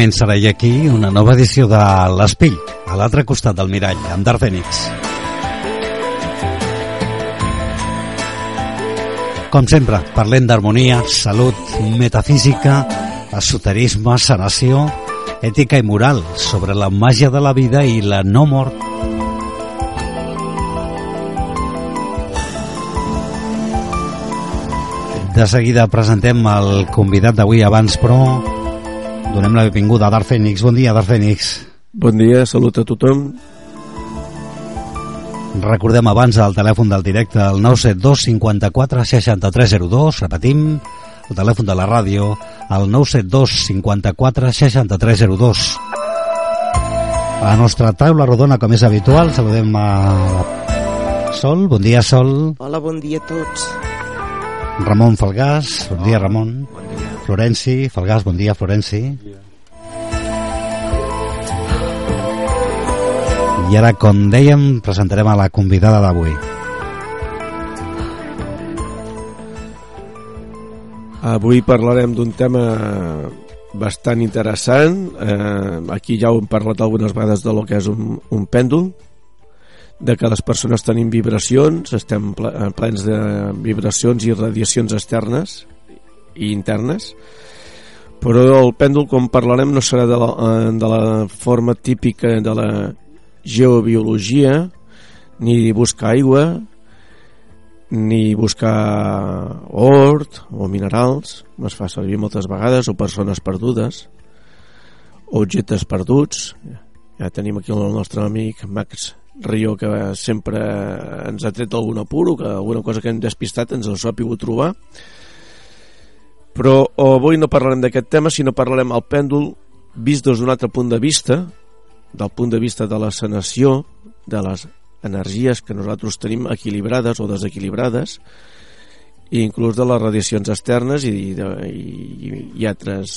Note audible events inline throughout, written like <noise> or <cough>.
Comença ara i aquí una nova edició de l'Espill, a l'altre costat del mirall, amb Fènix. Com sempre, parlem d'harmonia, salut, metafísica, esoterisme, sanació, ètica i moral, sobre la màgia de la vida i la no mort. De seguida presentem el convidat d'avui abans, però donem la benvinguda a Dar Fènix. Bon dia, Dar Fènix. Bon dia, salut a tothom. Recordem abans el telèfon del directe, el 972 54 6302, repetim, el telèfon de la ràdio, el 972 54 6302. A la nostra taula rodona, com és habitual, saludem a Sol. Bon dia, Sol. Hola, bon dia a tots. Ramon Falgàs, bon dia Ramon. Bon dia. Florenci, Falgàs, bon dia Florenci. I ara, com dèiem, presentarem a la convidada d'avui. Avui parlarem d'un tema bastant interessant. Eh, aquí ja ho hem parlat algunes vegades de lo que és un, un pèndol, de que les persones tenim vibracions, estem eh, plens de vibracions i radiacions externes i internes, però el pèndol, com parlarem, no serà de la, eh, de la forma típica de la geobiologia, ni buscar aigua, ni buscar hort o minerals, es fa servir moltes vegades, o persones perdudes, o objectes perduts. Ja tenim aquí el nostre amic Max Rio, que sempre ens ha tret algun apuro, que alguna cosa que hem despistat ens els ha pogut trobar. Però avui no parlarem d'aquest tema, sinó parlarem al pèndol vist des d'un altre punt de vista, del punt de vista de la sanació, de les energies que nosaltres tenim equilibrades o desequilibrades, i inclús de les radiacions externes i, de, i, i altres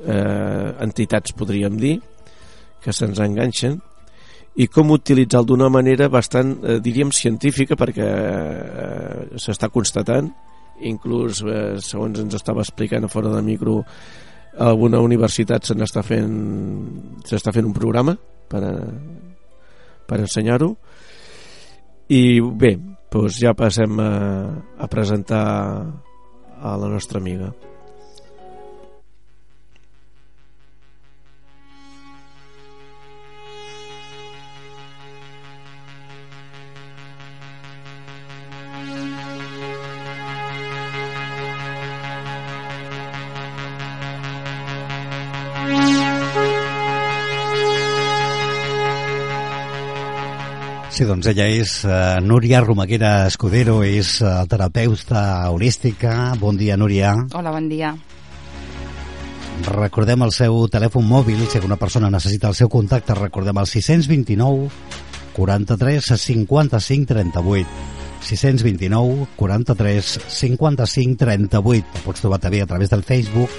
eh, entitats, podríem dir, que se'ns enganxen, i com utilitzar-lo d'una manera bastant, eh, diríem, científica, perquè eh, s'està constatant, inclús, eh, segons ens estava explicant a fora de micro, alguna universitat se n'està fent s'està fent un programa per, a, per ensenyar-ho. I bé, doncs ja passem a, a presentar a la nostra amiga Sí, doncs ella és uh, Núria Romaguera Escudero, és uh, terapeuta holística. Bon dia, Núria. Hola, bon dia. Recordem el seu telèfon mòbil, si alguna persona necessita el seu contacte, recordem el 629 43 55 38. 629 43 55 38. El pots trobar també a través del Facebook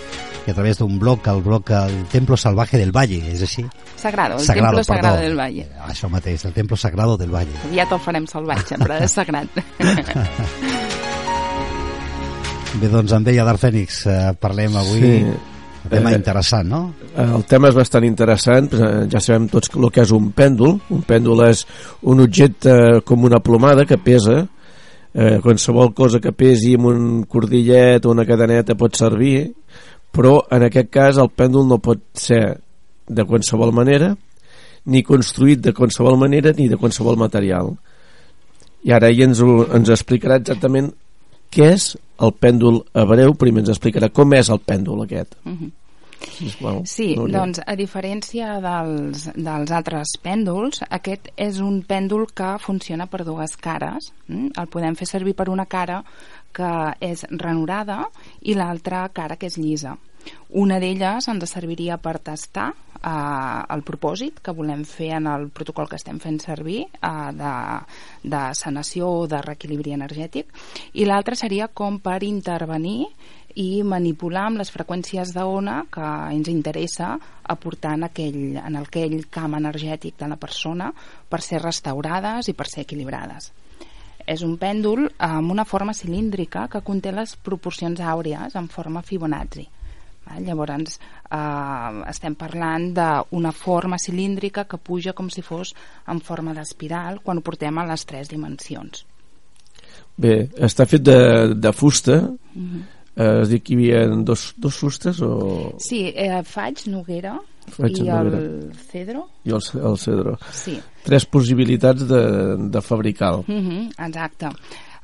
i a través d'un blog, el blog El Templo Salvaje del Valle, és així? Sagrado, el Sagrado, Templo Sagrado perdó. del Valle. Això mateix, el Templo Sagrado del Valle. Aviat el farem salvatge, però és sagrat. <laughs> Bé, doncs amb ella, Dar Fènix, eh, parlem avui sí. un tema Eh, interessant, no? El tema és bastant interessant, eh, ja sabem tots el que és un pèndol. Un pèndol és un objecte com una plomada que pesa, eh, qualsevol cosa que pesi amb un cordillet o una cadeneta pot servir, però en aquest cas el pèndol no pot ser de qualsevol manera, ni construït de qualsevol manera, ni de qualsevol material. I ara ella ens, ho, ens explicarà exactament què és el pèndol hebreu, primer ens explicarà com és el pèndol aquest. Mhm. Sisplau, Sí, Núria. doncs a diferència dels, dels altres pèndols, aquest és un pèndol que funciona per dues cares. Mm? El podem fer servir per una cara que és ranurada i l'altra cara que és llisa. Una d'elles ens serviria per tastar eh, el propòsit que volem fer en el protocol que estem fent servir eh, de, de sanació o de reequilibri energètic i l'altra seria com per intervenir i manipular amb les freqüències d'ona que ens interessa aportar en aquell, en aquell camp energètic de la persona per ser restaurades i per ser equilibrades. És un pèndol amb una forma cilíndrica que conté les proporcions àurees en forma Fibonacci. Llavors, eh, estem parlant d'una forma cilíndrica que puja com si fos en forma d'espiral quan ho portem a les tres dimensions. Bé, està fet de, de fusta, uh -huh. Eh, es diu que hi havia dos, dos fustes o... Sí, eh, faig, Noguera, Faig i Noguera. el cedro. i el, el cedro. Sí, Tres possibilitats de, de fabricar. uh -huh, exacte.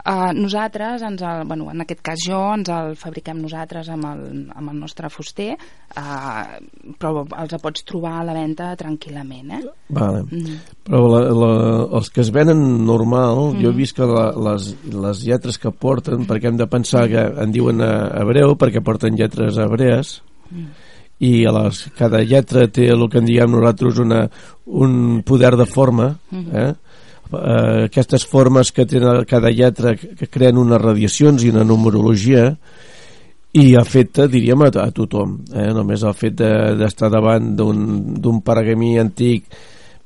Uh, nosaltres, ens el, bueno, en aquest cas jo, ens el fabriquem nosaltres amb el, amb el nostre fuster, uh, però els pots trobar a la venda tranquil·lament, eh? Vale. Mm. Però la, la, els que es venen normal, jo he vist que la, les, les lletres que porten, perquè hem de pensar que en diuen hebreu, perquè porten lletres hebrees, i a les, cada lletra té el que en diem nosaltres una, un poder de forma, eh? Eh, aquestes formes que tenen cada lletra que creen unes radiacions i una numerologia i afecta, diríem, a, a tothom eh? només el fet de- d'estar de, davant d'un pergamí antic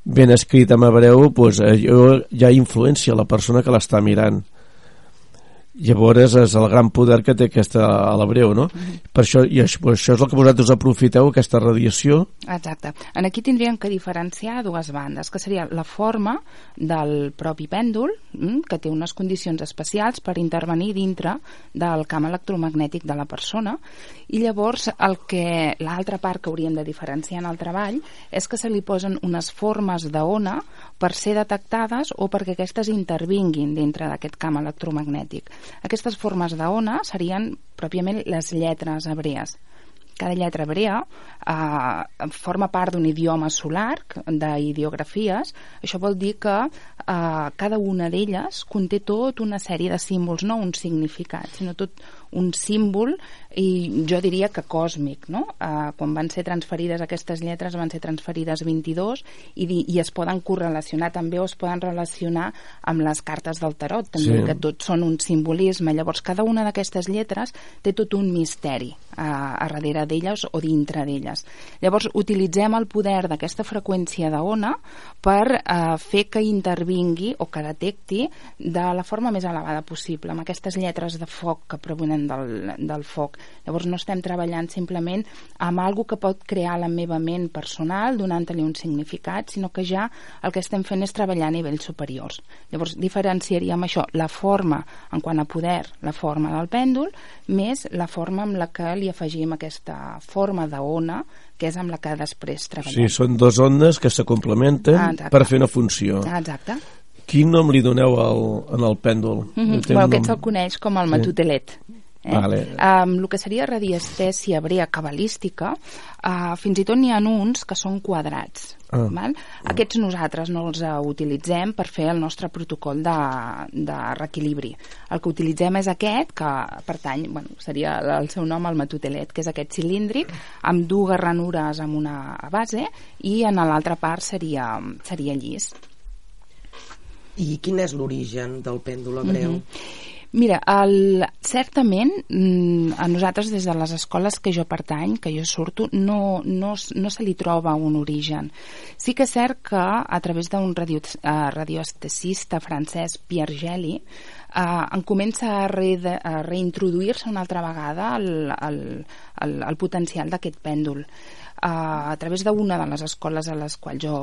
ben escrit en hebreu pues, allò ja influencia la persona que l'està mirant llavors és el gran poder que té aquesta a l'hebreu no? per això, i això, això és el que vosaltres aprofiteu aquesta radiació Exacte. En aquí tindríem que diferenciar dues bandes, que seria la forma del propi pèndol, mm, que té unes condicions especials per intervenir dintre del camp electromagnètic de la persona, i llavors el que l'altra part que hauríem de diferenciar en el treball és que se li posen unes formes d'ona per ser detectades o perquè aquestes intervinguin dintre d'aquest camp electromagnètic. Aquestes formes d'ona serien pròpiament les lletres hebrees. Cada lletra hebrea eh, forma part d'un idioma solar d'ideografies. Això vol dir que eh, cada una d'elles conté tot una sèrie de símbols, no un significat sinó tot un símbol i jo diria que còsmic no? eh, quan van ser transferides aquestes lletres van ser transferides 22 i, i es poden correlacionar també o es poden relacionar amb les cartes del tarot també, Sí. que tot són un simbolisme llavors cada una d'aquestes lletres té tot un misteri a, a darrere d'elles o dintre d'elles llavors utilitzem el poder d'aquesta freqüència d'ona per eh, fer que intervingui o que detecti de la forma més elevada possible amb aquestes lletres de foc que provenen del, del foc llavors no estem treballant simplement amb algo que pot crear la meva ment personal donant-li un significat sinó que ja el que estem fent és treballar a nivells superiors llavors diferenciaríem això la forma en quant a poder la forma del pèndol més la forma amb la que li afegim aquesta forma d'ona que és amb la que després sí, treballem són dos ondes que se complementen exacte. per fer una funció exacte quin nom li doneu al, en el pèndol? Mm -hmm. Bueno, aquest se'l coneix com el matutelet. Eh? Vale. Um, el que seria radiestèsia hebrea cabalística, uh, fins i tot n'hi ha uns que són quadrats. Ah. Val? Aquests nosaltres no els uh, utilitzem per fer el nostre protocol de, de reequilibri. El que utilitzem és aquest, que pertany, bueno, seria el seu nom, el matutelet, que és aquest cilíndric, amb dues ranures amb una base, i en l'altra part seria, seria llis. I quin és l'origen del pèndol hebreu? Mira, el, certament mm, a nosaltres des de les escoles que jo pertany, que jo surto, no, no, no se li troba un origen. Sí que és cert que a través d'un radio, uh, radioestesista francès, Pierre Geli, uh, en comença a, re, a reintroduir-se una altra vegada el, el, el, el potencial d'aquest pèndol. Uh, a través d'una de les escoles a les quals jo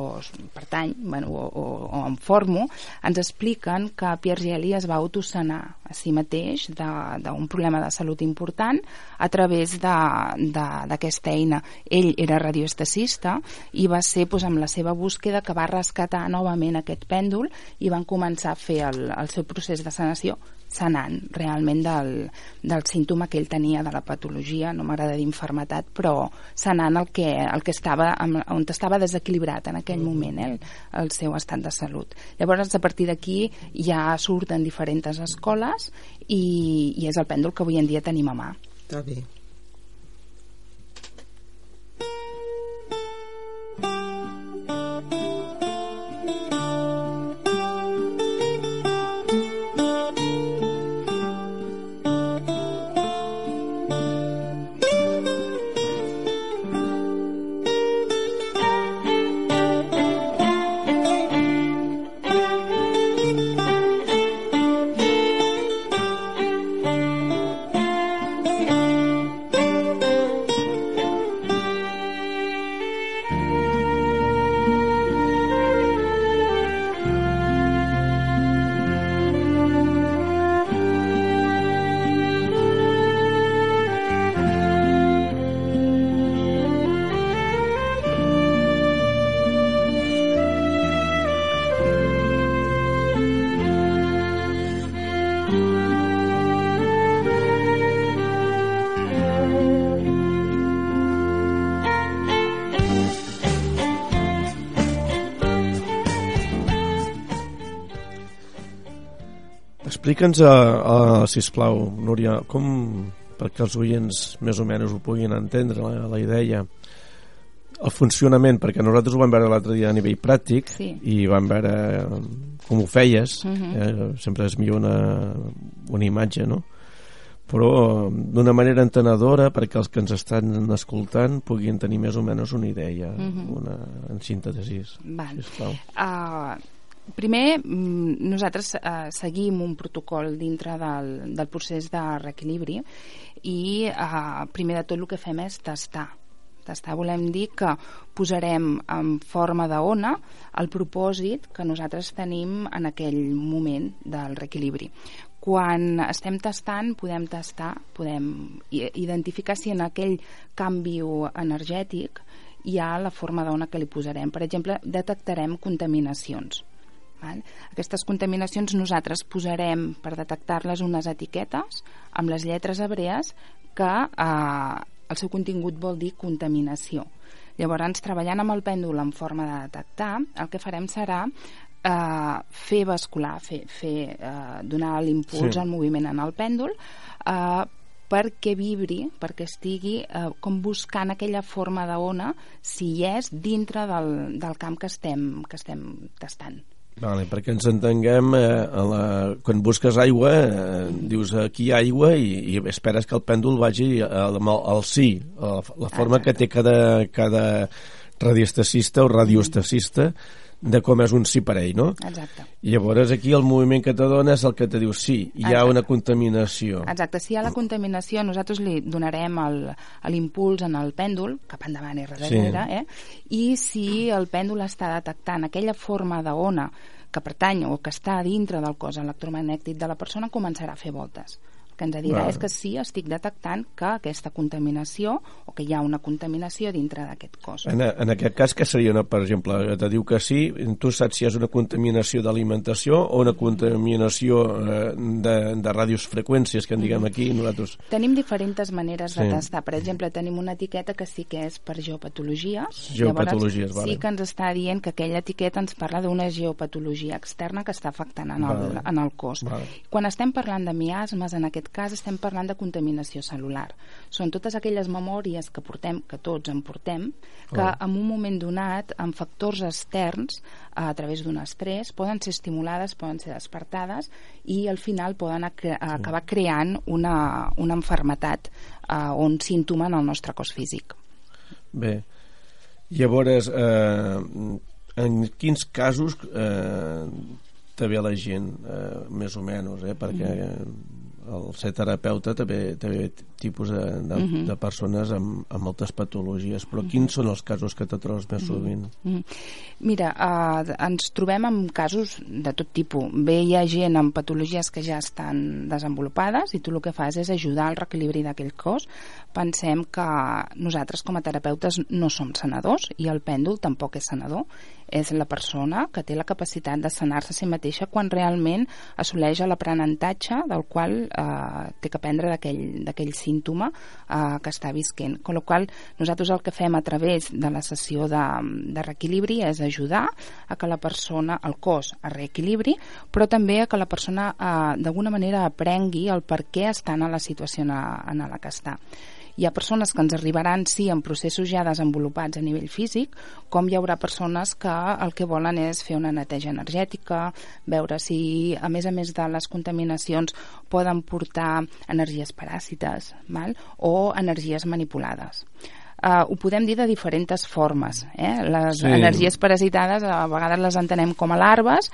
pertany bueno, o, o, o em formo, ens expliquen que Pierre Geli es va autosanar a si mateix d'un problema de salut important a través d'aquesta eina. Ell era radioestesista i va ser doncs, amb la seva búsqueda que va rescatar novament aquest pèndol i van començar a fer el, el seu procés de sanació sanant realment del, del símptoma que ell tenia de la patologia, no m'agrada dir infermetat, però sanant el que, el que estava, on estava desequilibrat en aquell moment, eh, el, el seu estat de salut. Llavors, a partir d'aquí ja surten diferents escoles i, i és el pèndol que avui en dia tenim a mà. Està bé. Explica'ns, uh, uh, sisplau, Núria, com, perquè els oients més o menys ho puguin entendre, la, la idea, el funcionament, perquè nosaltres ho vam veure l'altre dia a nivell pràctic Sí. i vam veure com ho feies, Mhm. eh, sempre és millor una, una imatge, no? però d'una manera entenedora perquè els que ens estan escoltant puguin tenir més o menys una idea, Mhm. una, en síntesi, Val. sisplau. Uh, primer, mm, nosaltres uh, seguim un protocol dintre del, del procés de reequilibri i uh, primer de tot el que fem és tastar. Tastar volem dir que posarem en forma d'ona el propòsit que nosaltres tenim en aquell moment del reequilibri. Quan estem tastant, podem tastar, podem identificar si en aquell canvi energètic hi ha la forma d'ona que li posarem. Per exemple, detectarem contaminacions. Val? Aquestes contaminacions nosaltres posarem per detectar-les unes etiquetes amb les lletres hebrees que eh, el seu contingut vol dir contaminació. Llavors, treballant amb el pèndol en forma de detectar, el que farem serà eh, fer bascular, fer, fer eh, donar l'impuls Sí. al moviment en el pèndol eh, perquè vibri, perquè estigui eh, com buscant aquella forma d'ona si hi és dintre del, del camp que estem, que estem tastant. Vale, perquè ens entenguem, eh, a la, quan busques aigua, eh, dius aquí hi ha aigua i, i esperes que el pèndol vagi al, al sí, a la, la forma que té cada, cada radiestacista o radiostacista de com és un sí per ell, no? Exacte. Llavors aquí el moviment que t'adona és el que te diu sí, hi ha Exacte. una contaminació. Exacte, si hi ha la contaminació, nosaltres li donarem l'impuls en el pèndol, cap endavant i darrere, Sí. eh? i si el pèndol està detectant aquella forma d'ona que pertany o que està dintre del cos electromagnètic de la persona, començarà a fer voltes. Que ens dirà Val. és que sí, estic detectant que aquesta contaminació o que hi ha una contaminació dintre d'aquest cos. En, en aquest cas, que seria, una, per exemple, te diu que sí, tu saps si és una contaminació d'alimentació o una contaminació eh, de, de ràdios freqüències, que en diguem aquí, nosaltres... Tenim diferents maneres de Sí. tastar. Per exemple, tenim una etiqueta que sí que és per geopatologies. Geopatologies, Llavors, vale. Sí que ens està dient que aquella etiqueta ens parla d'una geopatologia externa que està afectant en el, Vale. en el cos. Vale. Quan estem parlant de miasmes, en aquest cas estem parlant de contaminació celular. Són totes aquelles memòries que portem, que tots en portem, que Oh. en un moment donat, amb factors externs, a través d'un estrès, poden ser estimulades, poden ser despertades i al final poden ac acabar creant una, una enfermetat eh, o un símptoma en el nostre cos físic. Bé, llavors, eh, en quins casos eh, ve la gent, eh, més o menys, eh, perquè el ser terapeuta també té tipus de, de, Mhm. de persones amb, amb moltes patologies, però quins són els casos que te trobes més sovint? Mm. Mira, eh, ens trobem amb casos de tot tipus. Bé, hi ha gent amb patologies que ja estan desenvolupades i tu el que fas és ajudar al reequilibri d'aquell cos. Pensem que nosaltres com a terapeutes no som sanadors i el pèndol tampoc és sanador. És la persona que té la capacitat de sanar-se a si mateixa quan realment assoleix l'aprenentatge del qual eh, té que prendre d'aquell d'aquell símptoma eh, que està visquent. Con la qual nosaltres el que fem a través de la sessió de, de reequilibri és ajudar a que la persona, el cos, es reequilibri, però també a que la persona eh, d'alguna manera aprengui el per què està en la situació en, en la que està. Hi ha persones que ens arribaran, sí, en processos ja desenvolupats a nivell físic, com hi haurà persones que el que volen és fer una neteja energètica, veure si, a més a més de les contaminacions, poden portar energies paràsites val? o energies manipulades. Uh, ho podem dir de diferents formes. Eh? Les Sí. sí. energies parasitades a vegades les entenem com a larves,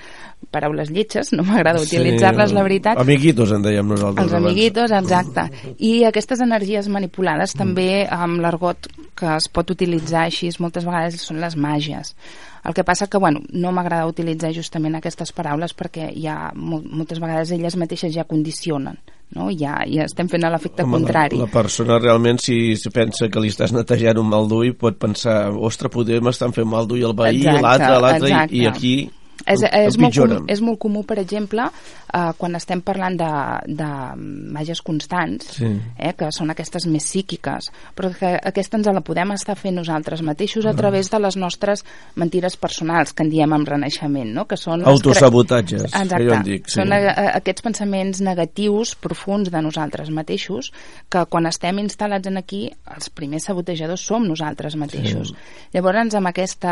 paraules lletges, no m'agrada utilitzar-les, la veritat, Amiguitos, en dèiem nosaltres. els abans. amiguitos, exacte. I aquestes energies manipulades també amb l'argot que es pot utilitzar així moltes vegades són les màgies. El que passa que, bueno, no m'agrada utilitzar justament aquestes paraules perquè ja mol moltes vegades elles mateixes ja condicionen, no? Ja, ja estem fent l'efecte contrari. La, la persona realment, si, pensa que li estàs netejant un mal d'ull, pot pensar, ostres, poder m'estan fent mal d'ull el veí, l'altre, l'altre, i, i aquí És, és, molt comú, és molt comú, per exemple, eh, quan estem parlant de, de màgies constants, Sí. eh, que són aquestes més psíquiques, però que aquesta ens la podem estar fent nosaltres mateixos a través de les nostres mentires personals, que en diem amb renaixement, no? que són... les cre- Autosabotatges, que Exacte. jo en dic, sí. Són eh, aquests pensaments negatius profuns de nosaltres mateixos, que quan estem instal·lats en aquí, els primers sabotejadors som nosaltres mateixos. Llavors, amb aquesta,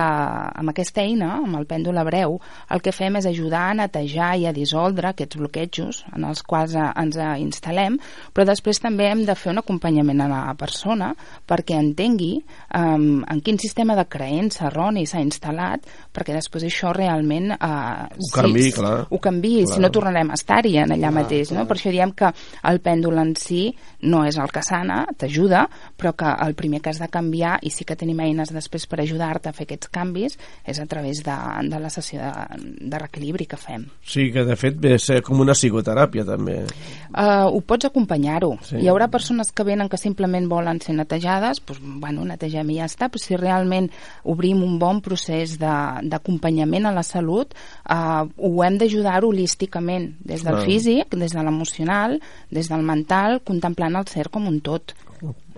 amb aquesta eina, amb el pèndol hebreu, el que fem és ajudar a netejar i a dissoldre aquests bloquejos en els quals eh, ens eh, instal·lem, però després també hem de fer un acompanyament a la persona perquè entengui um, en quin sistema de creença erroni s'ha instal·lat, perquè després això realment... Uh, Ho canviï, clar. Ho canviï, Clar. si no tornarem a estar-hi en allà mateix, no? Per això diem que el pèndol en si no és el que sana, t'ajuda, però que el primer que has de canviar, i sí que tenim eines després per ajudar-te a fer aquests canvis, és a través de, de la sessió de, de reequilibri que fem. Sí, que de fet ve a ser com una psicoteràpia també. Uh, ho pots acompanyar-ho. Sí. Hi haurà persones que venen que simplement volen ser netejades, doncs, bueno, netegem i ja està, però si realment obrim un bon procés de- d'acompanyament a la salut, uh, ho hem d'ajudar holísticament, des del Clar. físic, des de l'emocional, des del mental, contemplant el ser com un tot.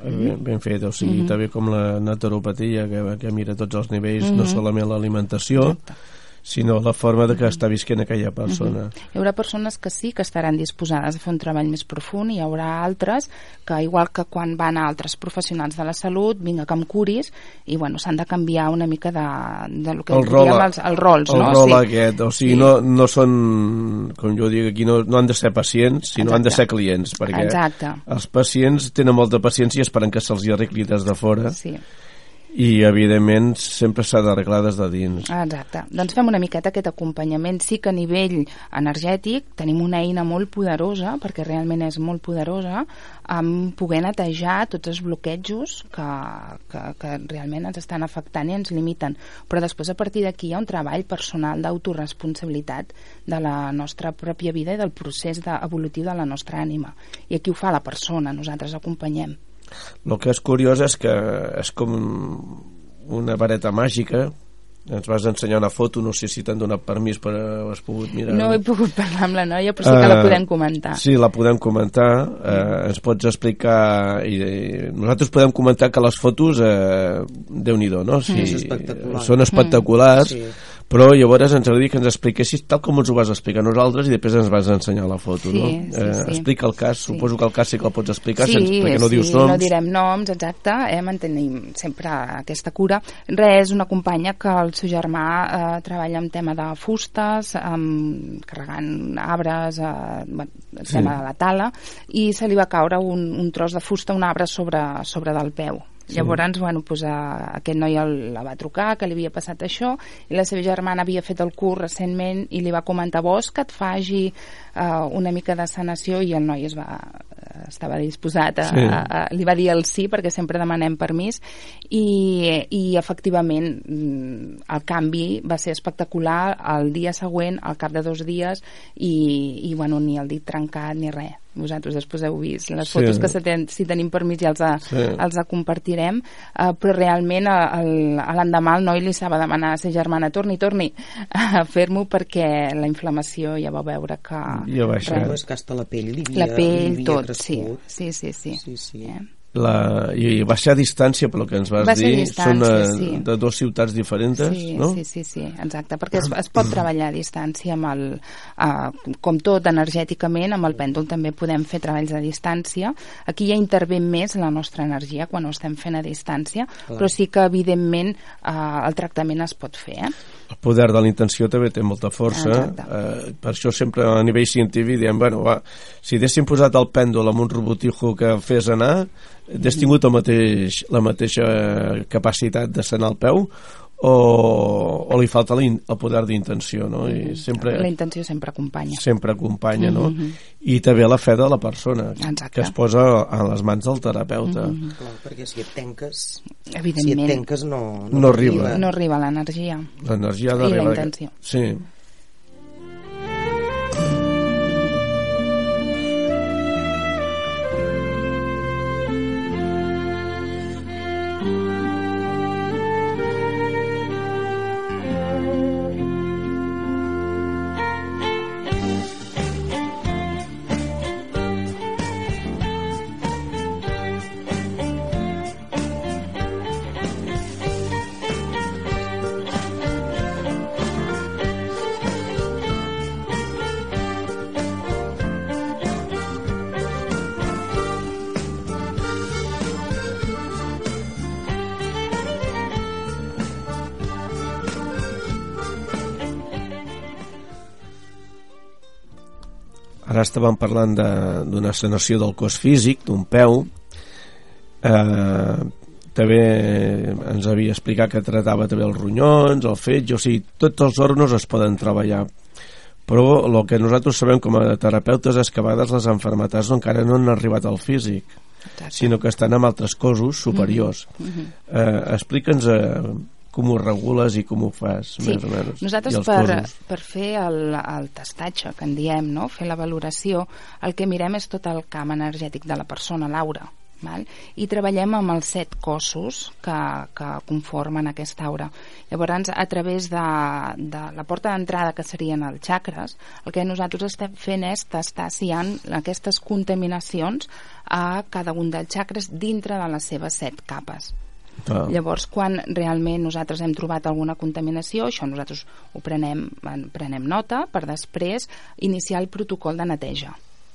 Ben, ben fet, o sigui, Mhm. també com la naturopatia, que, que mira tots els nivells, no Mhm. solament l'alimentació, sinó la forma de que està visquent aquella persona. Hi haurà persones que sí que estaran disposades a fer un treball més profund i hi haurà altres que, igual que quan van a altres professionals de la salut, vinga que em curis, i bueno, s'han de canviar una mica de, de lo que el rol, els, els rols, el no? rol sí. aquest, o sigui, Sí. no, no són, com jo dic aquí, no, no han de ser pacients, sinó Exacte. han de ser clients, perquè Exacte. els pacients tenen molta paciència i esperen que se'ls hi arregli des de fora, Sí, i evidentment sempre s'ha d'arreglar des de dins. exacte. Doncs fem una miqueta aquest acompanyament. Sí que a nivell energètic tenim una eina molt poderosa, perquè realment és molt poderosa, amb poder netejar tots els bloquejos que, que, que realment ens estan afectant i ens limiten. Però després a partir d'aquí hi ha un treball personal d'autoresponsabilitat de la nostra pròpia vida i del procés evolutiu de la nostra ànima. I aquí ho fa la persona, nosaltres acompanyem. El que és curiós és que és com una vareta màgica ens vas ensenyar una foto, no sé si t'han donat permís per has pogut mirar No he pogut parlar amb la noia, però sí que la Eh, podem comentar. Sí, la podem comentar. Eh, ens pots explicar... I, i nosaltres podem comentar que les fotos, eh, déu-n'hi-do, no? Sí, És espectacular. Són espectaculars, Sí. Però llavors ens agradaria que ens expliquessis tal com ens ho vas explicar nosaltres i després ens vas ensenyar la foto, Sí, no? sí, eh, sí. Explica el cas, Sí. suposo que el cas sí que el pots explicar, sí, sense, perquè no sí, dius noms. no direm noms, exacte, eh, mantenim sempre aquesta cura. Res, és una companya que el seu germà eh, treballa en tema de fustes, amb, carregant arbres, eh, bueno, el Sí. tema de la tala, i se li va caure un, un tros de fusta, un arbre sobre, sobre del peu. Sí. Llavors, bueno, pues, uh, aquest noi el, la va trucar, que li havia passat això, i la seva germana havia fet el curs recentment i li va comentar, vols que et faci uh, una mica de sanació? I el noi es va, estava disposat a, Sí. sí. a, a, li va dir el sí, perquè sempre demanem permís, i, i efectivament mm, el canvi va ser espectacular el dia següent, al cap de dos dies, i, i bueno, ni el dit trencat ni res. Vosaltres després heu vist les Sí. fotos que si, ten, si tenim permís ja els, a, Sí. els a compartirem, uh, però realment a l'endemà el noi li estava demanant a sa germana torni, torni a fer-m'ho perquè la inflamació ja va veure que... Ja va. Però és que hasta la pell li havia, La pell, li havia tot, sí. crescut. Sí, sí, sí. Sí, sí. Eh? La, I ser a distància, pel que ens vas Va a dir. Són eh, sí. de dues ciutats diferents, Sí, no? sí, sí, sí, exacte, perquè es, es pot treballar a distància amb el, uh, com tot energèticament, amb el pèndol també podem fer treballs a distància. Aquí ja intervé més la nostra energia quan ho estem fent a distància, Clar. però sí que evidentment uh, el tractament es pot fer, eh? El poder de la intenció també té molta força Exacte. eh, per això sempre a nivell científic diem, bueno, va, si haguéssim posat el pèndol amb un robotijo que fes anar hagués tingut el mateix, la mateixa capacitat de sanar el peu o, o li falta la in, el poder d'intenció no? i sempre, La intenció sempre acompanya. sempre acompanya no? Mhm. i també la fe de la persona Exacte. que es posa a les mans del terapeuta Mhm. Clar, perquè si et tenques, si et Evidentment, tenques no, No arriba. no arriba l'energia. l'energia I la intenció. sí Ara estàvem parlant de- d'una sanació del cos físic, d'un peu. Eh, també ens havia explicat que tratava també els ronyons, el fetge, o sigui, tots els òrgans es poden treballar. Però el que nosaltres sabem com a terapeutes és que a vegades les enfermetats encara no han arribat al físic, Exacte. sinó que estan en altres cossos superiors. eh, Explica'ns eh, com ho regules i com ho fas, Sí, més o menys. nosaltres per, cossos. per fer el, el testatge, que en diem, no? fer la valoració, el que mirem és tot el camp energètic de la persona, Laura, val? i treballem amb els set cossos que, que conformen aquesta aura. Llavors, a través de, de la porta d'entrada, que serien els xacres, el que nosaltres estem fent és tastar si hi ha aquestes contaminacions a cada un dels xacres dintre de les seves set capes. Ah. Llavors, quan realment nosaltres hem trobat alguna contaminació, això nosaltres ho prenem, en prenem nota per després iniciar el protocol de neteja.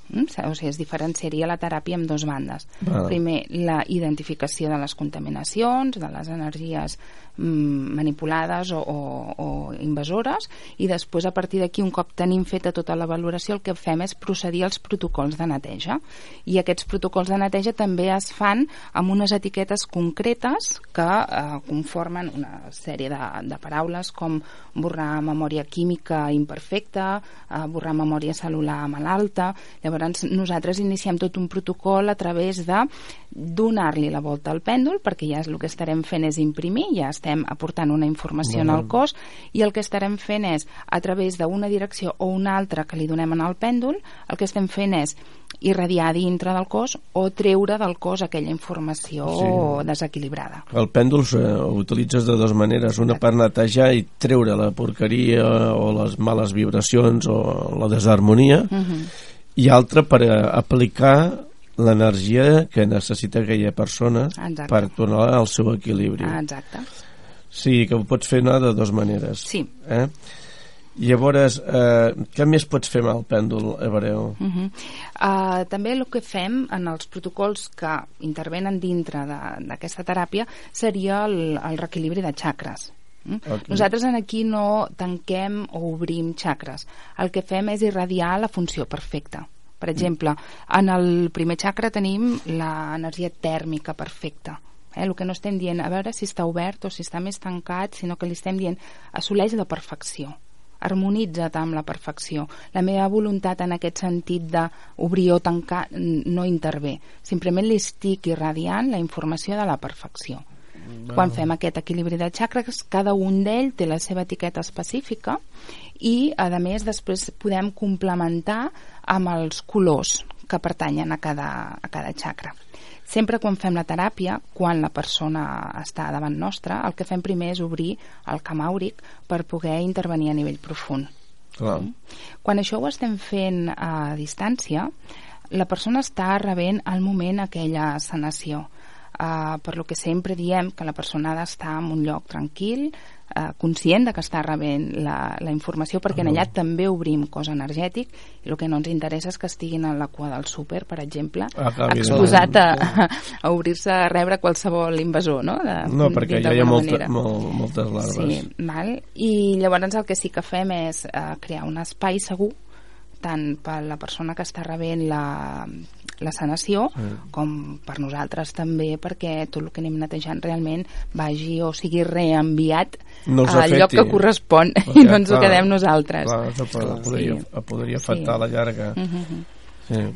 Mm? O sigui, es diferenciaria la teràpia en dos bandes. Val. Primer, la identificació de les contaminacions, de les energies mm, manipulades o, o, o invasores, i després, a partir d'aquí, un cop tenim feta tota la valoració, el que fem és procedir als protocols de neteja. I aquests protocols de neteja també es fan amb unes etiquetes concretes que eh, conformen una sèrie de, de paraules com borrar memòria química imperfecta, eh, borrar memòria cel·lular malalta. Llavors, nosaltres iniciem tot un protocol a través de donar-li la volta al pèndol, perquè ja és el que estarem fent és imprimir, ja estem aportant una informació en el cos, i el que estarem fent és, a través d'una direcció o una altra que li donem en el pèndol, el que estem fent és irradiar dintre del cos o treure del cos aquella informació Sí. desequilibrada. El pèndol eh, ho utilitzes de dues maneres, una per netejar i treure la porqueria o les males vibracions o la desharmonia, Mhm. I altra per eh, aplicar l'energia que necessita aquella persona Exacte. per tornar al seu equilibri. Ah, exacte. Sí, que ho pots fer anar de dues maneres. Sí. Eh? Llavors, eh, què més pots fer amb el pèndol, Ebreu? Uh -huh. uh, també el que fem en els protocols que intervenen dintre de- d'aquesta teràpia seria el, el reequilibri de xacres. Mm? Ok. Nosaltres en aquí no tanquem o obrim xacres. El que fem és irradiar la funció perfecta. Per exemple, en el primer xacra tenim l'energia tèrmica perfecta. Eh? El que no estem dient a veure si està obert o si està més tancat, sinó que li estem dient assoleix la perfecció harmonitza't amb la perfecció. La meva voluntat en aquest sentit d'obrir o tancar no intervé. Simplement li estic irradiant la informació de la perfecció. Quan fem aquest equilibri de xacres, cada un d'ell té la seva etiqueta específica i, a més, després podem complementar amb els colors que pertanyen a cada, a cada xacra. Sempre quan fem la teràpia, quan la persona està davant nostra, el que fem primer és obrir el camp àuric per poder intervenir a nivell profund. Clar. Quan això ho estem fent a distància, la persona està rebent al moment aquella sanació. Uh, per lo que sempre diem que la persona ha d'estar en un lloc tranquil, uh, conscient de que està rebent la, la informació, perquè en allà també obrim cos energètic i el que no ens interessa és que estiguin a la cua del súper, per exemple, Acabi de- exposat a, a obrir-se a rebre qualsevol invasor, no? De, No, perquè ja hi ha molta, manera. molt, moltes larves. Sí, val? I llavors el que sí que fem és eh, crear un espai segur tant per la persona que està rebent la, la sanació Sí. com per nosaltres també perquè tot el que anem netejant realment vagi o sigui reenviat No al lloc afecti. que correspon Perquè, i no ens ho clar, quedem nosaltres. Clar, això po- podria, Sí. podria afectar a la llarga. Mhm, mhm. Sí.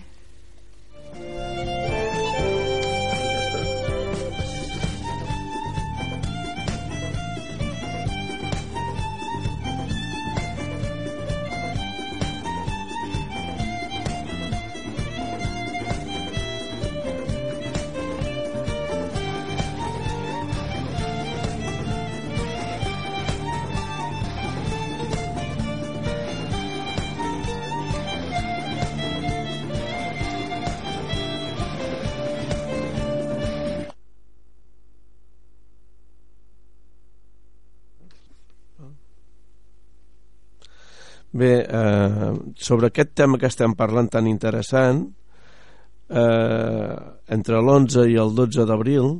Bé, eh, sobre aquest tema que estem parlant tan interessant, eh, entre l'11 i el 12 d'abril,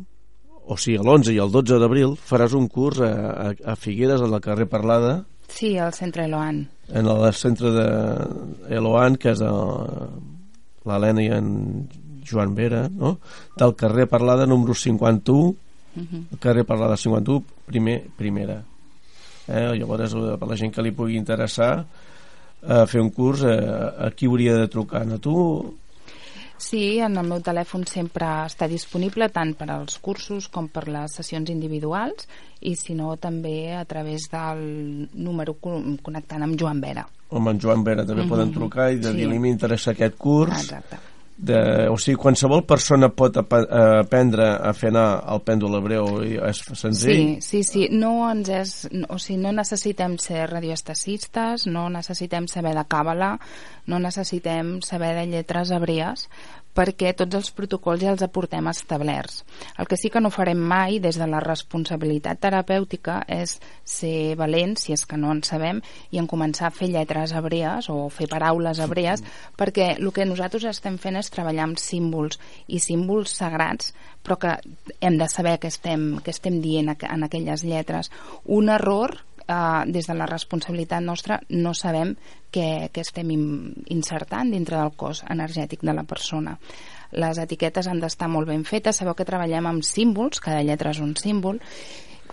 o sigui, l'11 i el 12 d'abril, faràs un curs a, a, a Figueres, a la carrer Parlada, Sí, al centre Eloan. en el centre de Eloan, que és l'Helena i en Joan Vera, no? del carrer Parlada número 51, uh -huh. el carrer Parlada 51, primer, primera. Eh? Llavors, eh, per la gent que li pugui interessar, a fer un curs, eh, a qui hauria de trucar? A tu Sí, en el meu telèfon sempre està disponible tant per als cursos com per les sessions individuals i si no també a través del número connectant amb Joan Vera. Home, en Joan Vera també mm -hmm. poden trucar i de sí. dir-li m'interessa aquest curs. Exacte de, o sigui, qualsevol persona pot ap aprendre a fer anar el pèndol hebreu i és senzill? Sí, sí, sí. No, ens és, o sigui, no necessitem ser radioestacistes, no necessitem saber de càbala, no necessitem saber de lletres hebrees perquè tots els protocols ja els aportem establerts. El que sí que no farem mai des de la responsabilitat terapèutica és ser valents, si és que no en sabem, i en començar a fer lletres hebrees o fer paraules hebrees, perquè el que nosaltres estem fent és treballar amb símbols i símbols sagrats, però que hem de saber què estem, què estem dient en aquelles lletres. Un error eh, des de la responsabilitat nostra no sabem què, què estem insertant dintre del cos energètic de la persona. Les etiquetes han d'estar molt ben fetes, sabeu que treballem amb símbols, cada lletra és un símbol,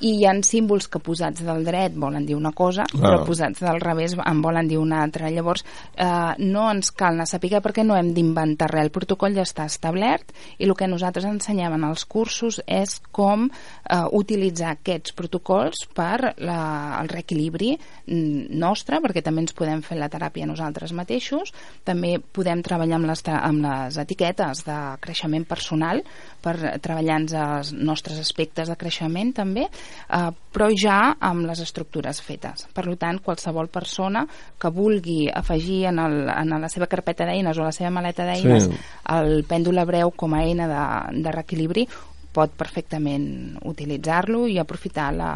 i hi han símbols que posats del dret volen dir una cosa, ah. però posats del revés en volen dir una altra. Llavors, eh, no ens cal anar a saber perquè no hem d'inventar res. El protocol ja està establert i el que nosaltres ensenyem en els cursos és com eh, utilitzar aquests protocols per la, el reequilibri nostre, perquè també ens podem fer la teràpia nosaltres mateixos, també podem treballar amb les, amb les etiquetes de creixement personal per treballar els nostres aspectes de creixement també, eh, però ja amb les estructures fetes. Per tant, qualsevol persona que vulgui afegir en, el, en la seva carpeta d'eines o la seva maleta d'eines sí. el pèndol hebreu com a eina de, de reequilibri pot perfectament utilitzar-lo i aprofitar la,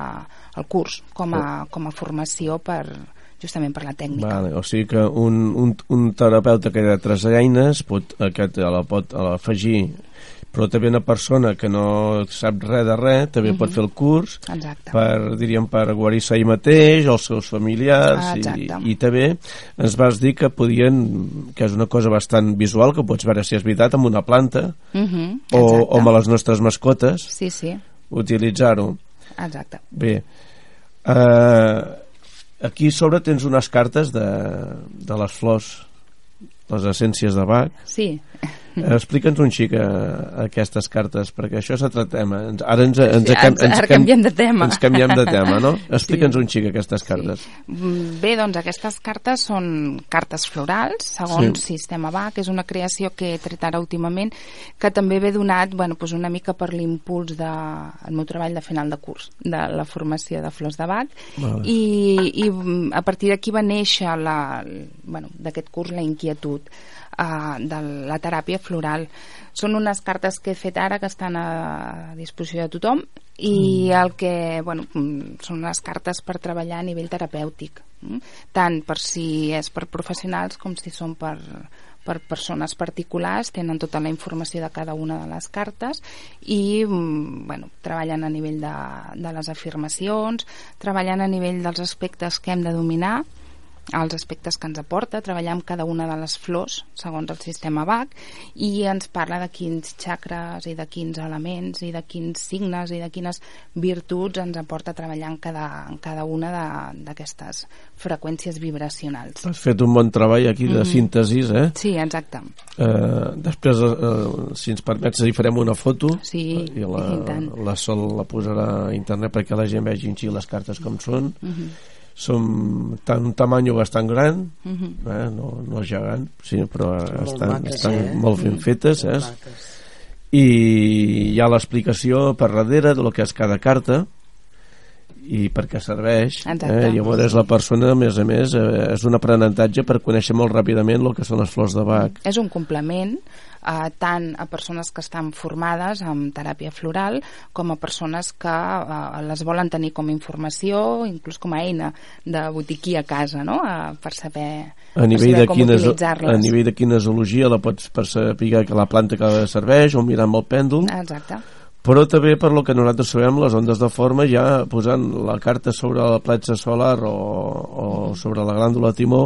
el curs com a, com a formació per, justament per la tècnica. Vale, o sigui que un, un, un terapeuta que té tres eines pot, aquest, la pot afegir però també una persona que no sap res de res també uh -huh. pot mhm. fer el curs Exacte. per, diríem, per guarir-se ell mateix els seus familiars i, i també ens vas dir que podien que és una cosa bastant visual que pots veure si és veritat amb una planta uh -huh. o, o amb les nostres mascotes sí, sí. utilitzar-ho Exacte. bé eh, aquí sobre tens unes cartes de, de les flors les essències de Bach sí Explica'ns un xic a, eh, a aquestes cartes, perquè això és altre tema. Ara ens, ens, sí, ens, ens, canviem de tema. Ens canviem de tema, no? <laughs> Explica'ns sí. un xic aquestes cartes. Sí. Bé, doncs aquestes cartes són cartes florals, segons sí. Sistema BAC, és una creació que he tret ara últimament, que també ve donat bueno, doncs una mica per l'impuls del de, meu treball de final de curs, de la formació de flors de BAC, vale. i, i a partir d'aquí va néixer la, bueno, d'aquest curs la inquietud uh, de la teràpia floral. Són unes cartes que he fet ara que estan a disposició de tothom i mm. el que, bueno, mm, són unes cartes per treballar a nivell terapèutic, mm? tant per si és per professionals com si són per, per persones particulars, tenen tota la informació de cada una de les cartes i mm, bueno, treballen a nivell de, de les afirmacions, treballen a nivell dels aspectes que hem de dominar, els aspectes que ens aporta, treballar amb cada una de les flors segons el sistema BAC i ens parla de quins xacres i de quins elements i de quins signes i de quines virtuts ens aporta treballar en cada, en cada una d'aquestes freqüències vibracionals. Has fet un bon treball aquí de mm -hmm. síntesis, eh? Sí, exacte. Eh, després, eh, si ens permets, hi farem una foto sí, i la, i la Sol la posarà a internet perquè la gent vegi les cartes com són. Mm -hmm som tan, un tamany bastant gran uh mhm. -huh. eh? no, no gegant sí, però estan, maques, estan eh? molt ben fetes eh? i hi ha l'explicació per darrere de lo que és cada carta i per què serveix eh? llavors la persona a més a més eh, és un aprenentatge per conèixer molt ràpidament el que són les flors de Bach és un complement eh, tant a persones que estan formades en teràpia floral com a persones que eh, les volen tenir com a informació, inclús com a eina de botiquí a casa, no? Eh, per saber, a nivell, per saber de com utilitzar-les. A nivell de quina zoologia la pots per saber que la planta que serveix o mirar amb el pèndol. Exacte però també per lo que nosaltres sabem les ondes de forma ja posant la carta sobre la platja solar o, o sobre la glàndula timó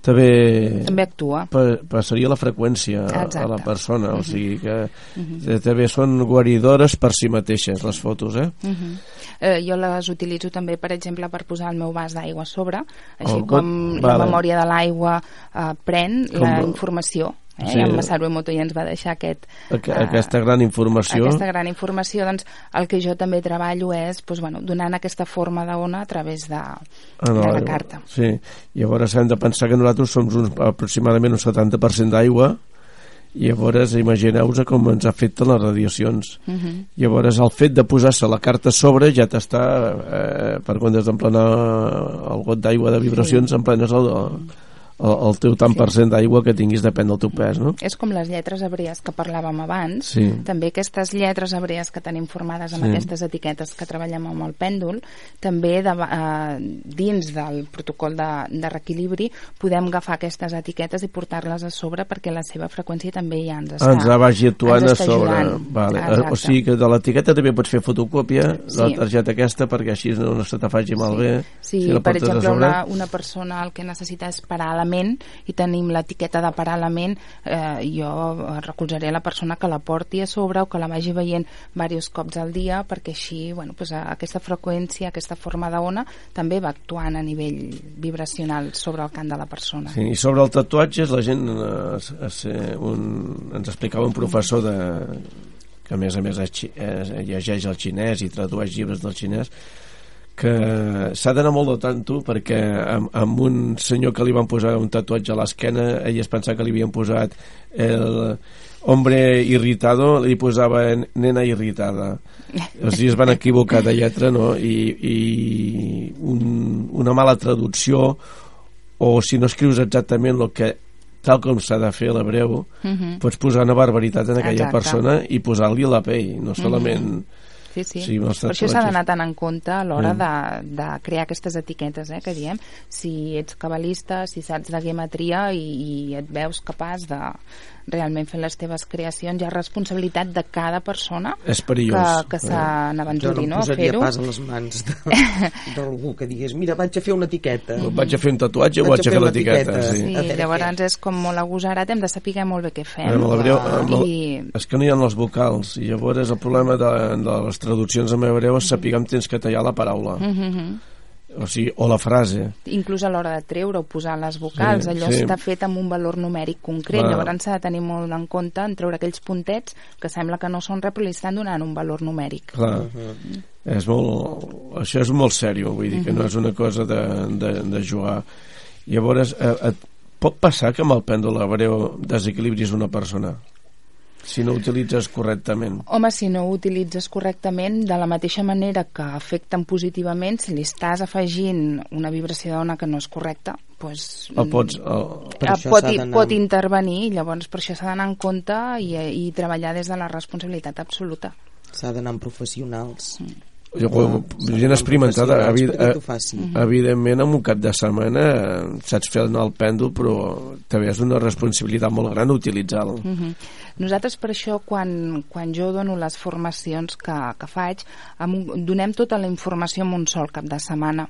també, també actua pa, passaria la freqüència a, Exacte. a la persona o sigui que Uh -huh. també són guaridores per si mateixes les fotos eh? Uh -huh. eh, jo les utilitzo també, per exemple, per posar el meu vas d'aigua a sobre, així Oh, com vale. la memòria de l'aigua eh, pren Com la- informació. Eh? Sí. En Massaro Emoto ja ens va deixar aquest, Aqu eh, aquesta gran informació aquesta gran informació, doncs el que jo també treballo és doncs, bueno, donant aquesta forma d'ona a través de, Ah, de la l'aigua. carta. Sí, llavors hem de pensar que nosaltres som un, aproximadament un 70% d'aigua i llavors imagineu-vos com ens afecten les radiacions. Uh -huh. Llavors el fet de posar-se la carta a sobre ja t'està, eh, per quan has d'emplenar el got d'aigua de vibracions, sí. emplenes el, el, el teu tant per cent d'aigua que tinguis depèn del teu pes, no? És com les lletres hebrees que parlàvem abans, Sí. també aquestes lletres hebrees que tenim formades amb Sí. aquestes etiquetes que treballem amb el pèndol, també de, eh, dins del protocol de, de reequilibri podem agafar aquestes etiquetes i portar-les a sobre perquè la seva freqüència també ja ens està, ens la vagi actuant a sobre. ajudant. Vale. Eh, Exacte. O sigui que de l'etiqueta també pots fer fotocòpia de la Sí. targeta aquesta perquè així no, no se te faci malbé. Sí, si la per exemple, una, una persona el que necessita és parar la ment i tenim l'etiqueta de parar la ment, eh, jo recolzaré la persona que la porti a sobre o que la vagi veient diversos cops al dia perquè així, bueno, pues, aquesta freqüència, aquesta forma d'ona també va actuant a nivell vibracional sobre el cant de la persona. Sí, I sobre el tatuatges la gent eh, es, es, eh, un, ens explicava un professor de, que a més a més és, xi- és, llegeix el xinès i tradueix llibres del xinès que s'ha d'anar molt de tanto perquè amb, amb un senyor que li van posar un tatuatge a l'esquena ell es pensava que li havien posat el hombre irritado li posava nena irritada o sigui es van equivocar de lletra no? i, i un, una mala traducció o si no escrius exactament el que tal com s'ha de fer a l'hebreu Uh -huh. pots posar una barbaritat en aquella Exacte. persona i posar-li la pell no solament Sí, sí. Sí, per això s'ha d'anar tan en compte a l'hora Mm. de, de crear aquestes etiquetes, eh, que diem. Si ets cabalista, si saps de gematria i, i et veus capaç de realment fer les teves creacions, hi ha responsabilitat de cada persona és perillós que, que Eh, Jo se no n'aventuri em no, a posaria fer-ho. pas a les mans de- <laughs> d'algú que digués mira, vaig a fer una etiqueta. vaig a fer un tatuatge o Vaig vaig a fer una l'etiqueta etiqueta. sí. Sí, A veure llavors què. és com molt agosarat, hem de saber molt bé què fem. Amb Ah, amb el, I és que no hi ha els vocals i llavors el problema de, de les traduccions en hebreu és saber com tens que tallar la paraula Mhm. O, sigui, o la frase. Inclús a l'hora de treure o posar les vocals, Sí, allò sí. està fet amb un valor numèric concret, Clar. llavors s'ha de tenir molt en compte en treure aquells puntets que sembla que no són res, però li estan donant un valor numèric. clar, és molt, això és molt sèrio vull dir que no és una cosa de, de, de jugar. Llavors eh, et pot passar que amb el pèndol hebreu desequilibris una persona si no utilitzes correctament Home, si no ho utilitzes correctament, de la mateixa manera que afecten positivament, si li estàs afegint una vibració d'ona que no és correcta, doncs, el pots el, Per eh, això pot, pot intervenir, llavors per això s'ha d'anar en compte i, i treballar des de la responsabilitat absoluta. S'ha d'anar amb professionals. S'ha gent experimentada professionals evi- perquè eh, facin. evidentment en un cap de setmana eh, saps fer anar el pèndol però també és una responsabilitat molt gran utilitzar-lo Mhm. Nosaltres per això quan, quan jo dono les formacions que, que faig amb, un- donem tota la informació en un sol cap de setmana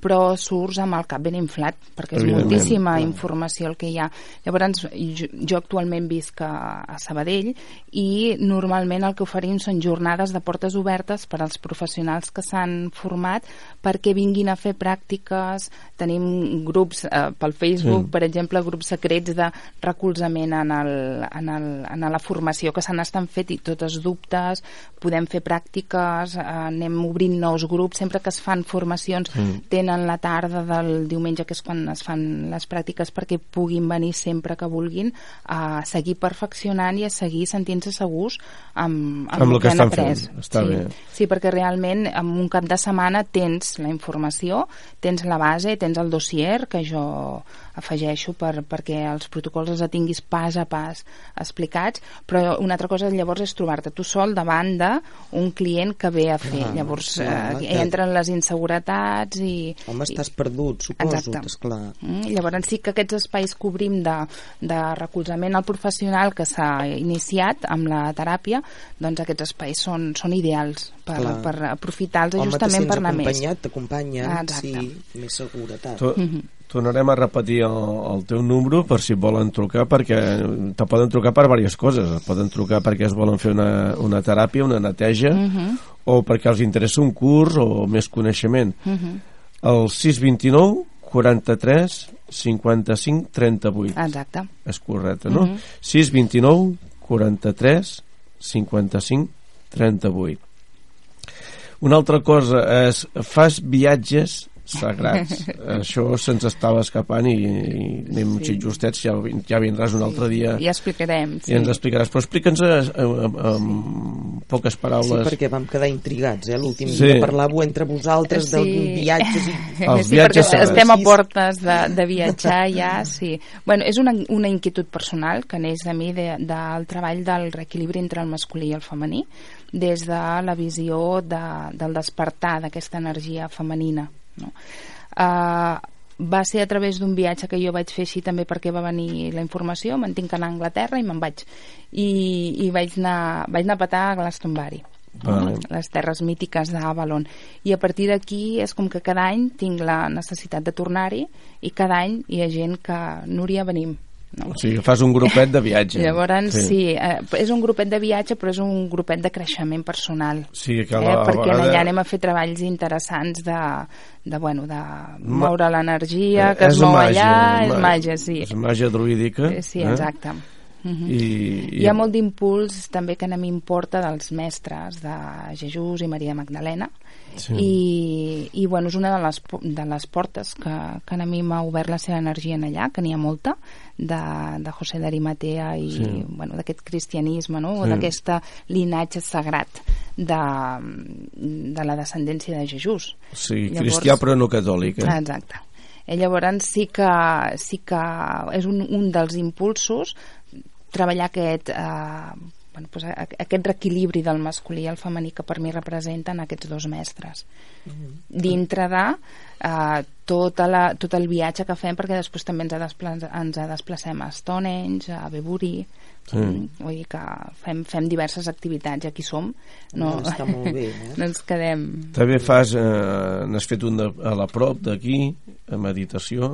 però surts amb el cap ben inflat perquè és moltíssima clar. informació el que hi ha llavors jo, jo actualment visc a, a Sabadell i normalment el que oferim són jornades de portes obertes per als professionals que s'han format perquè vinguin a fer pràctiques tenim grups eh, pel Facebook Sí. per exemple, grups secrets de recolzament en, el, en, el, en la formació que se n'estan fet i totes dubtes, podem fer pràctiques, eh, anem obrint nous grups, sempre que es fan formacions Mm. tenen la tarda del diumenge, que és quan es fan les pràctiques, perquè puguin venir sempre que vulguin a seguir perfeccionant i a seguir sentint-se segurs amb, amb, Amb el que han estan après. fent. Està sí. bé. Sí, perquè realment en un cap de setmana tens la informació, tens la base, tens el dossier que jo afegeixo per, perquè els protocols els tinguis pas a pas explicats, però una altra cosa llavors és trobar-te tu sol davant d'un client que ve a fer. Clar, llavors clar, eh, entren les inseguretats i, Home, estàs perdut, suposo, Exacte. esclar. Mm, llavors sí que aquests espais que obrim de, de recolzament al professional que s'ha iniciat amb la teràpia, doncs aquests espais són, són ideals per, Clar. per aprofitar-los Home, justament per anar més. acompanyat, t'acompanyen, Ah, exacte. sí, més seguretat. To Tornarem a repetir el, el teu número per si volen trucar, perquè te poden trucar per diverses coses. Et poden trucar perquè es volen fer una, una teràpia, una neteja, o perquè els interessa un curs o més coneixement. El 629 43 55 38 Exacte. és correcte, no? 629 43 55 38 una altra cosa és fas viatges sagrats <laughs> això se'ns estava escapant i, i anem Sí. sí. justets ja, ja vindràs un altre dia Ja explicarem. i ens explicaràs però explica'ns eh, amb, amb poques Sí, paraules perquè vam quedar intrigats, eh? L'últim Sí. dia parlàveu entre vosaltres Sí. de viatges i... Els sí, viatges perquè sagrats. estem a portes de, de viatjar ja, sí. Bueno, és una, una inquietud personal que neix de mi de, del treball del reequilibri entre el masculí i el femení des de la visió de, del despertar d'aquesta energia femenina. No? Uh, va ser a través d'un viatge que jo vaig fer així també perquè va venir la informació, me'n tinc que anar a Anglaterra i me'n vaig. I, i vaig, anar, vaig anar a petar a Glastonbury Vale. les terres mítiques d'Avalon i a partir d'aquí és com que cada any tinc la necessitat de tornar-hi i cada any hi ha gent que Núria venim no? o sigui, fas un grupet de viatge Llavors, sí, sí eh, és un grupet de viatge, però és un grupet de creixement personal. Sí, que eh, la- a perquè vegada- allà anem a fer treballs interessants de, de, bueno, de moure l'energia que Eh, És es mou màgia, allà, és ma- màgia, sí. és màgia druídica Eh, Sí, exacte. Mhm. I, i, Hi ha molt d'impuls també que a mi importa dels mestres de Jesús i Maria Magdalena Sí. i, i bueno, és una de les, de les portes que, que a mi m'ha obert la seva energia en allà, que n'hi ha molta de, de José d'Arimatea i Sí. bueno, d'aquest cristianisme no? o Sí. d'aquest linatge sagrat de, de la descendència de Jesús sí, Llavors- cristià però no catòlic eh? Exacte. I llavors sí que, sí que és un, un dels impulsos treballar aquest, eh, bueno, pues, a- aquest reequilibri del masculí i el femení que per mi representen aquests dos mestres. Dintre de eh, tota la, tot el viatge que fem, perquè després també ens, despla ens desplacem a Stonehenge, a Bebury, Sí. Mm, vull dir que fem, fem diverses activitats aquí som no, No, està molt bé, eh? <laughs> no ens quedem també fas eh, n'has fet un de, a la prop d'aquí a meditació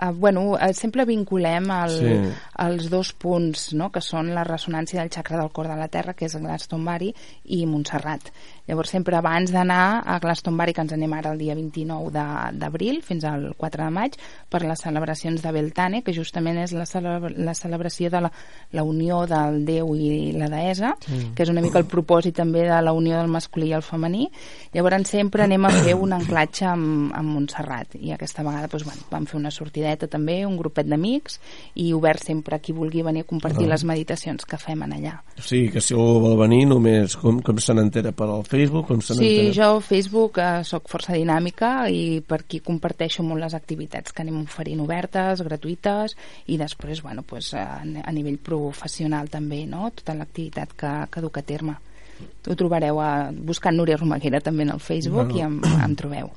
Uh, bueno, uh, sempre vinculem el, Sí. els dos punts, no?, que són la ressonància del xacre del cor de la Terra, que és Glastonbury, i Montserrat. Llavors, sempre abans d'anar a Glastonbury, que ens anem ara el dia 29 de- d'abril, fins al 4 de maig, per les celebracions de Beltane, que justament és la, celebra la celebració de la, la unió del Déu i la deessa, mm. que és una mica el propòsit també de la unió del masculí i el femení. Llavors, sempre anem a fer un anclatge amb, amb Montserrat, i aquesta vegada doncs, bueno, vam fer una sortideta també, un grupet d'amics, i obert sempre a qui vulgui venir a compartir Ah. les meditacions que fem en allà. o sigui que si algú vol venir només com, com se n'entera per al Facebook com se Sí, jo a Facebook eh, sóc força dinàmica i per aquí comparteixo molt les activitats que anem oferint obertes, gratuïtes i després, bueno, pues, a, a nivell professional també, no? tota l'activitat que, que duc a terme. Ho trobareu a, buscant Núria Romaguera també en el Facebook Bueno. i em, em trobeu.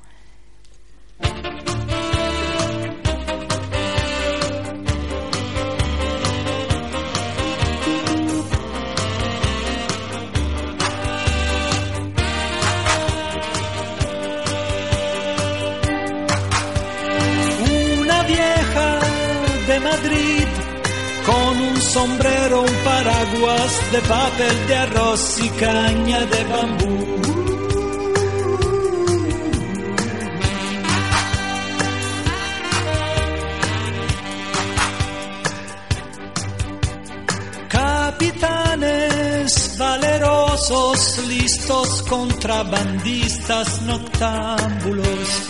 Sombrero, un paraguas de papel de arroz y caña de bambú. Capitanes valerosos, listos contrabandistas noctámbulos.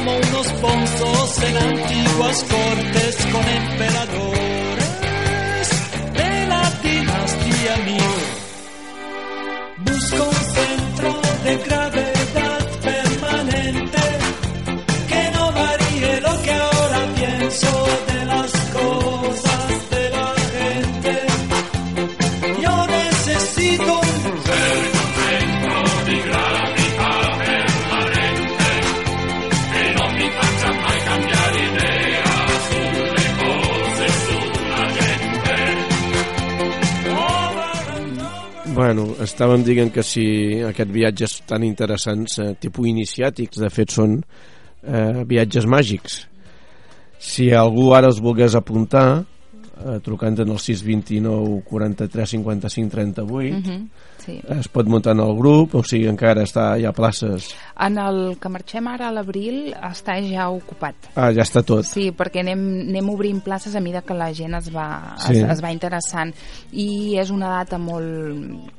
Como unos bonzos en antiguas cortes con emperadores de la dinastía Ming. Busco un centro de gravedad estàvem dient que si aquests viatges tan interessants, eh, tipus iniciàtics, de fet són eh, viatges màgics. Si algú ara es volgués apuntar, eh, trucant en el 629 43 55 38, Mm -hmm. Sí. es pot muntar en el grup, o sigui, encara està hi ha places. En el que marxem ara a l'abril està ja ocupat. Ah, ja està tot. Sí, perquè anem, anem obrint places a mesura que la gent es va, Sí. es, es va interessant i és una data molt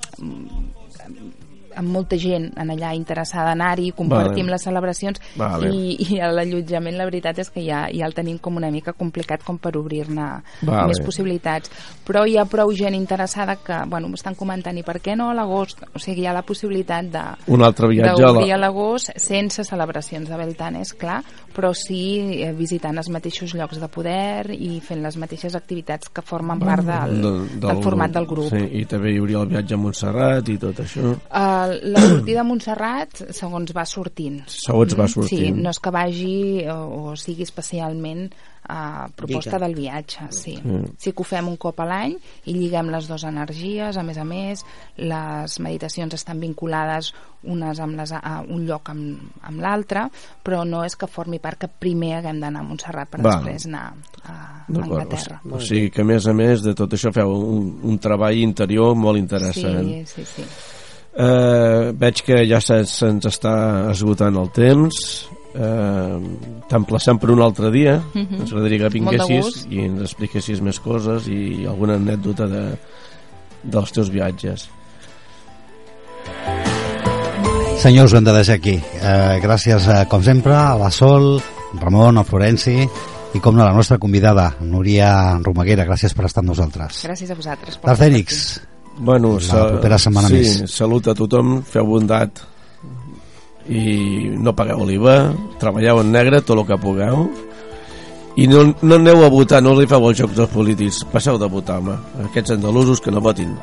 amb molta gent en allà interessada en anar-hi, compartim Vale. les celebracions Vale. i, i l'allotjament la veritat és que ja, ja el tenim com una mica complicat com per obrir-ne Vale. més possibilitats però hi ha prou gent interessada que bueno, m'estan comentant i per què no a l'agost o sigui, hi ha la possibilitat de Un altre viatge a la... l'agost sense celebracions de Beltanes, clar, però sí eh, visitant els mateixos llocs de poder i fent les mateixes activitats que formen part del, de- del, format del grup. Sí, I també hi hauria el viatge a Montserrat i tot això. Uh, la <clears throat> sortida a Montserrat, segons va sortint. Segons va sortint. Sí, no és que vagi o, o sigui especialment a proposta Lliga. del viatge, sí. Mm. Sí que ho fem un cop a l'any i lliguem les dues energies, a més a més, les meditacions estan vinculades unes amb les, a un lloc amb, amb l'altre, però no és que formi part que primer haguem d'anar a Montserrat per Va. després anar a, a. Anglaterra. O, o sigui que a més a més de tot això feu un, un treball interior molt interessant. Sí, sí, sí. Eh, veig que ja se- se'ns està esgotant el temps. Eh, T'emplacem per un altre dia. Mhm. Ens agradaria que vinguessis i ens expliquessis més coses i alguna anècdota de, dels teus viatges. Senyors, ho hem de deixar aquí. Eh, gràcies, eh, com sempre, a la Sol, Ramon, a Florenci i, com no, la nostra convidada, Núria Romaguera. Gràcies per estar amb nosaltres. Gràcies a vosaltres. per D'Artènix, Bueno, La propera setmana sí, més. Salut a tothom, feu bondat i no pagueu l'IVA, treballeu en negre tot el que pugueu i no, no aneu a votar, no li feu els jocs dels polítics, passeu de votar, home. Aquests andalusos que no votin.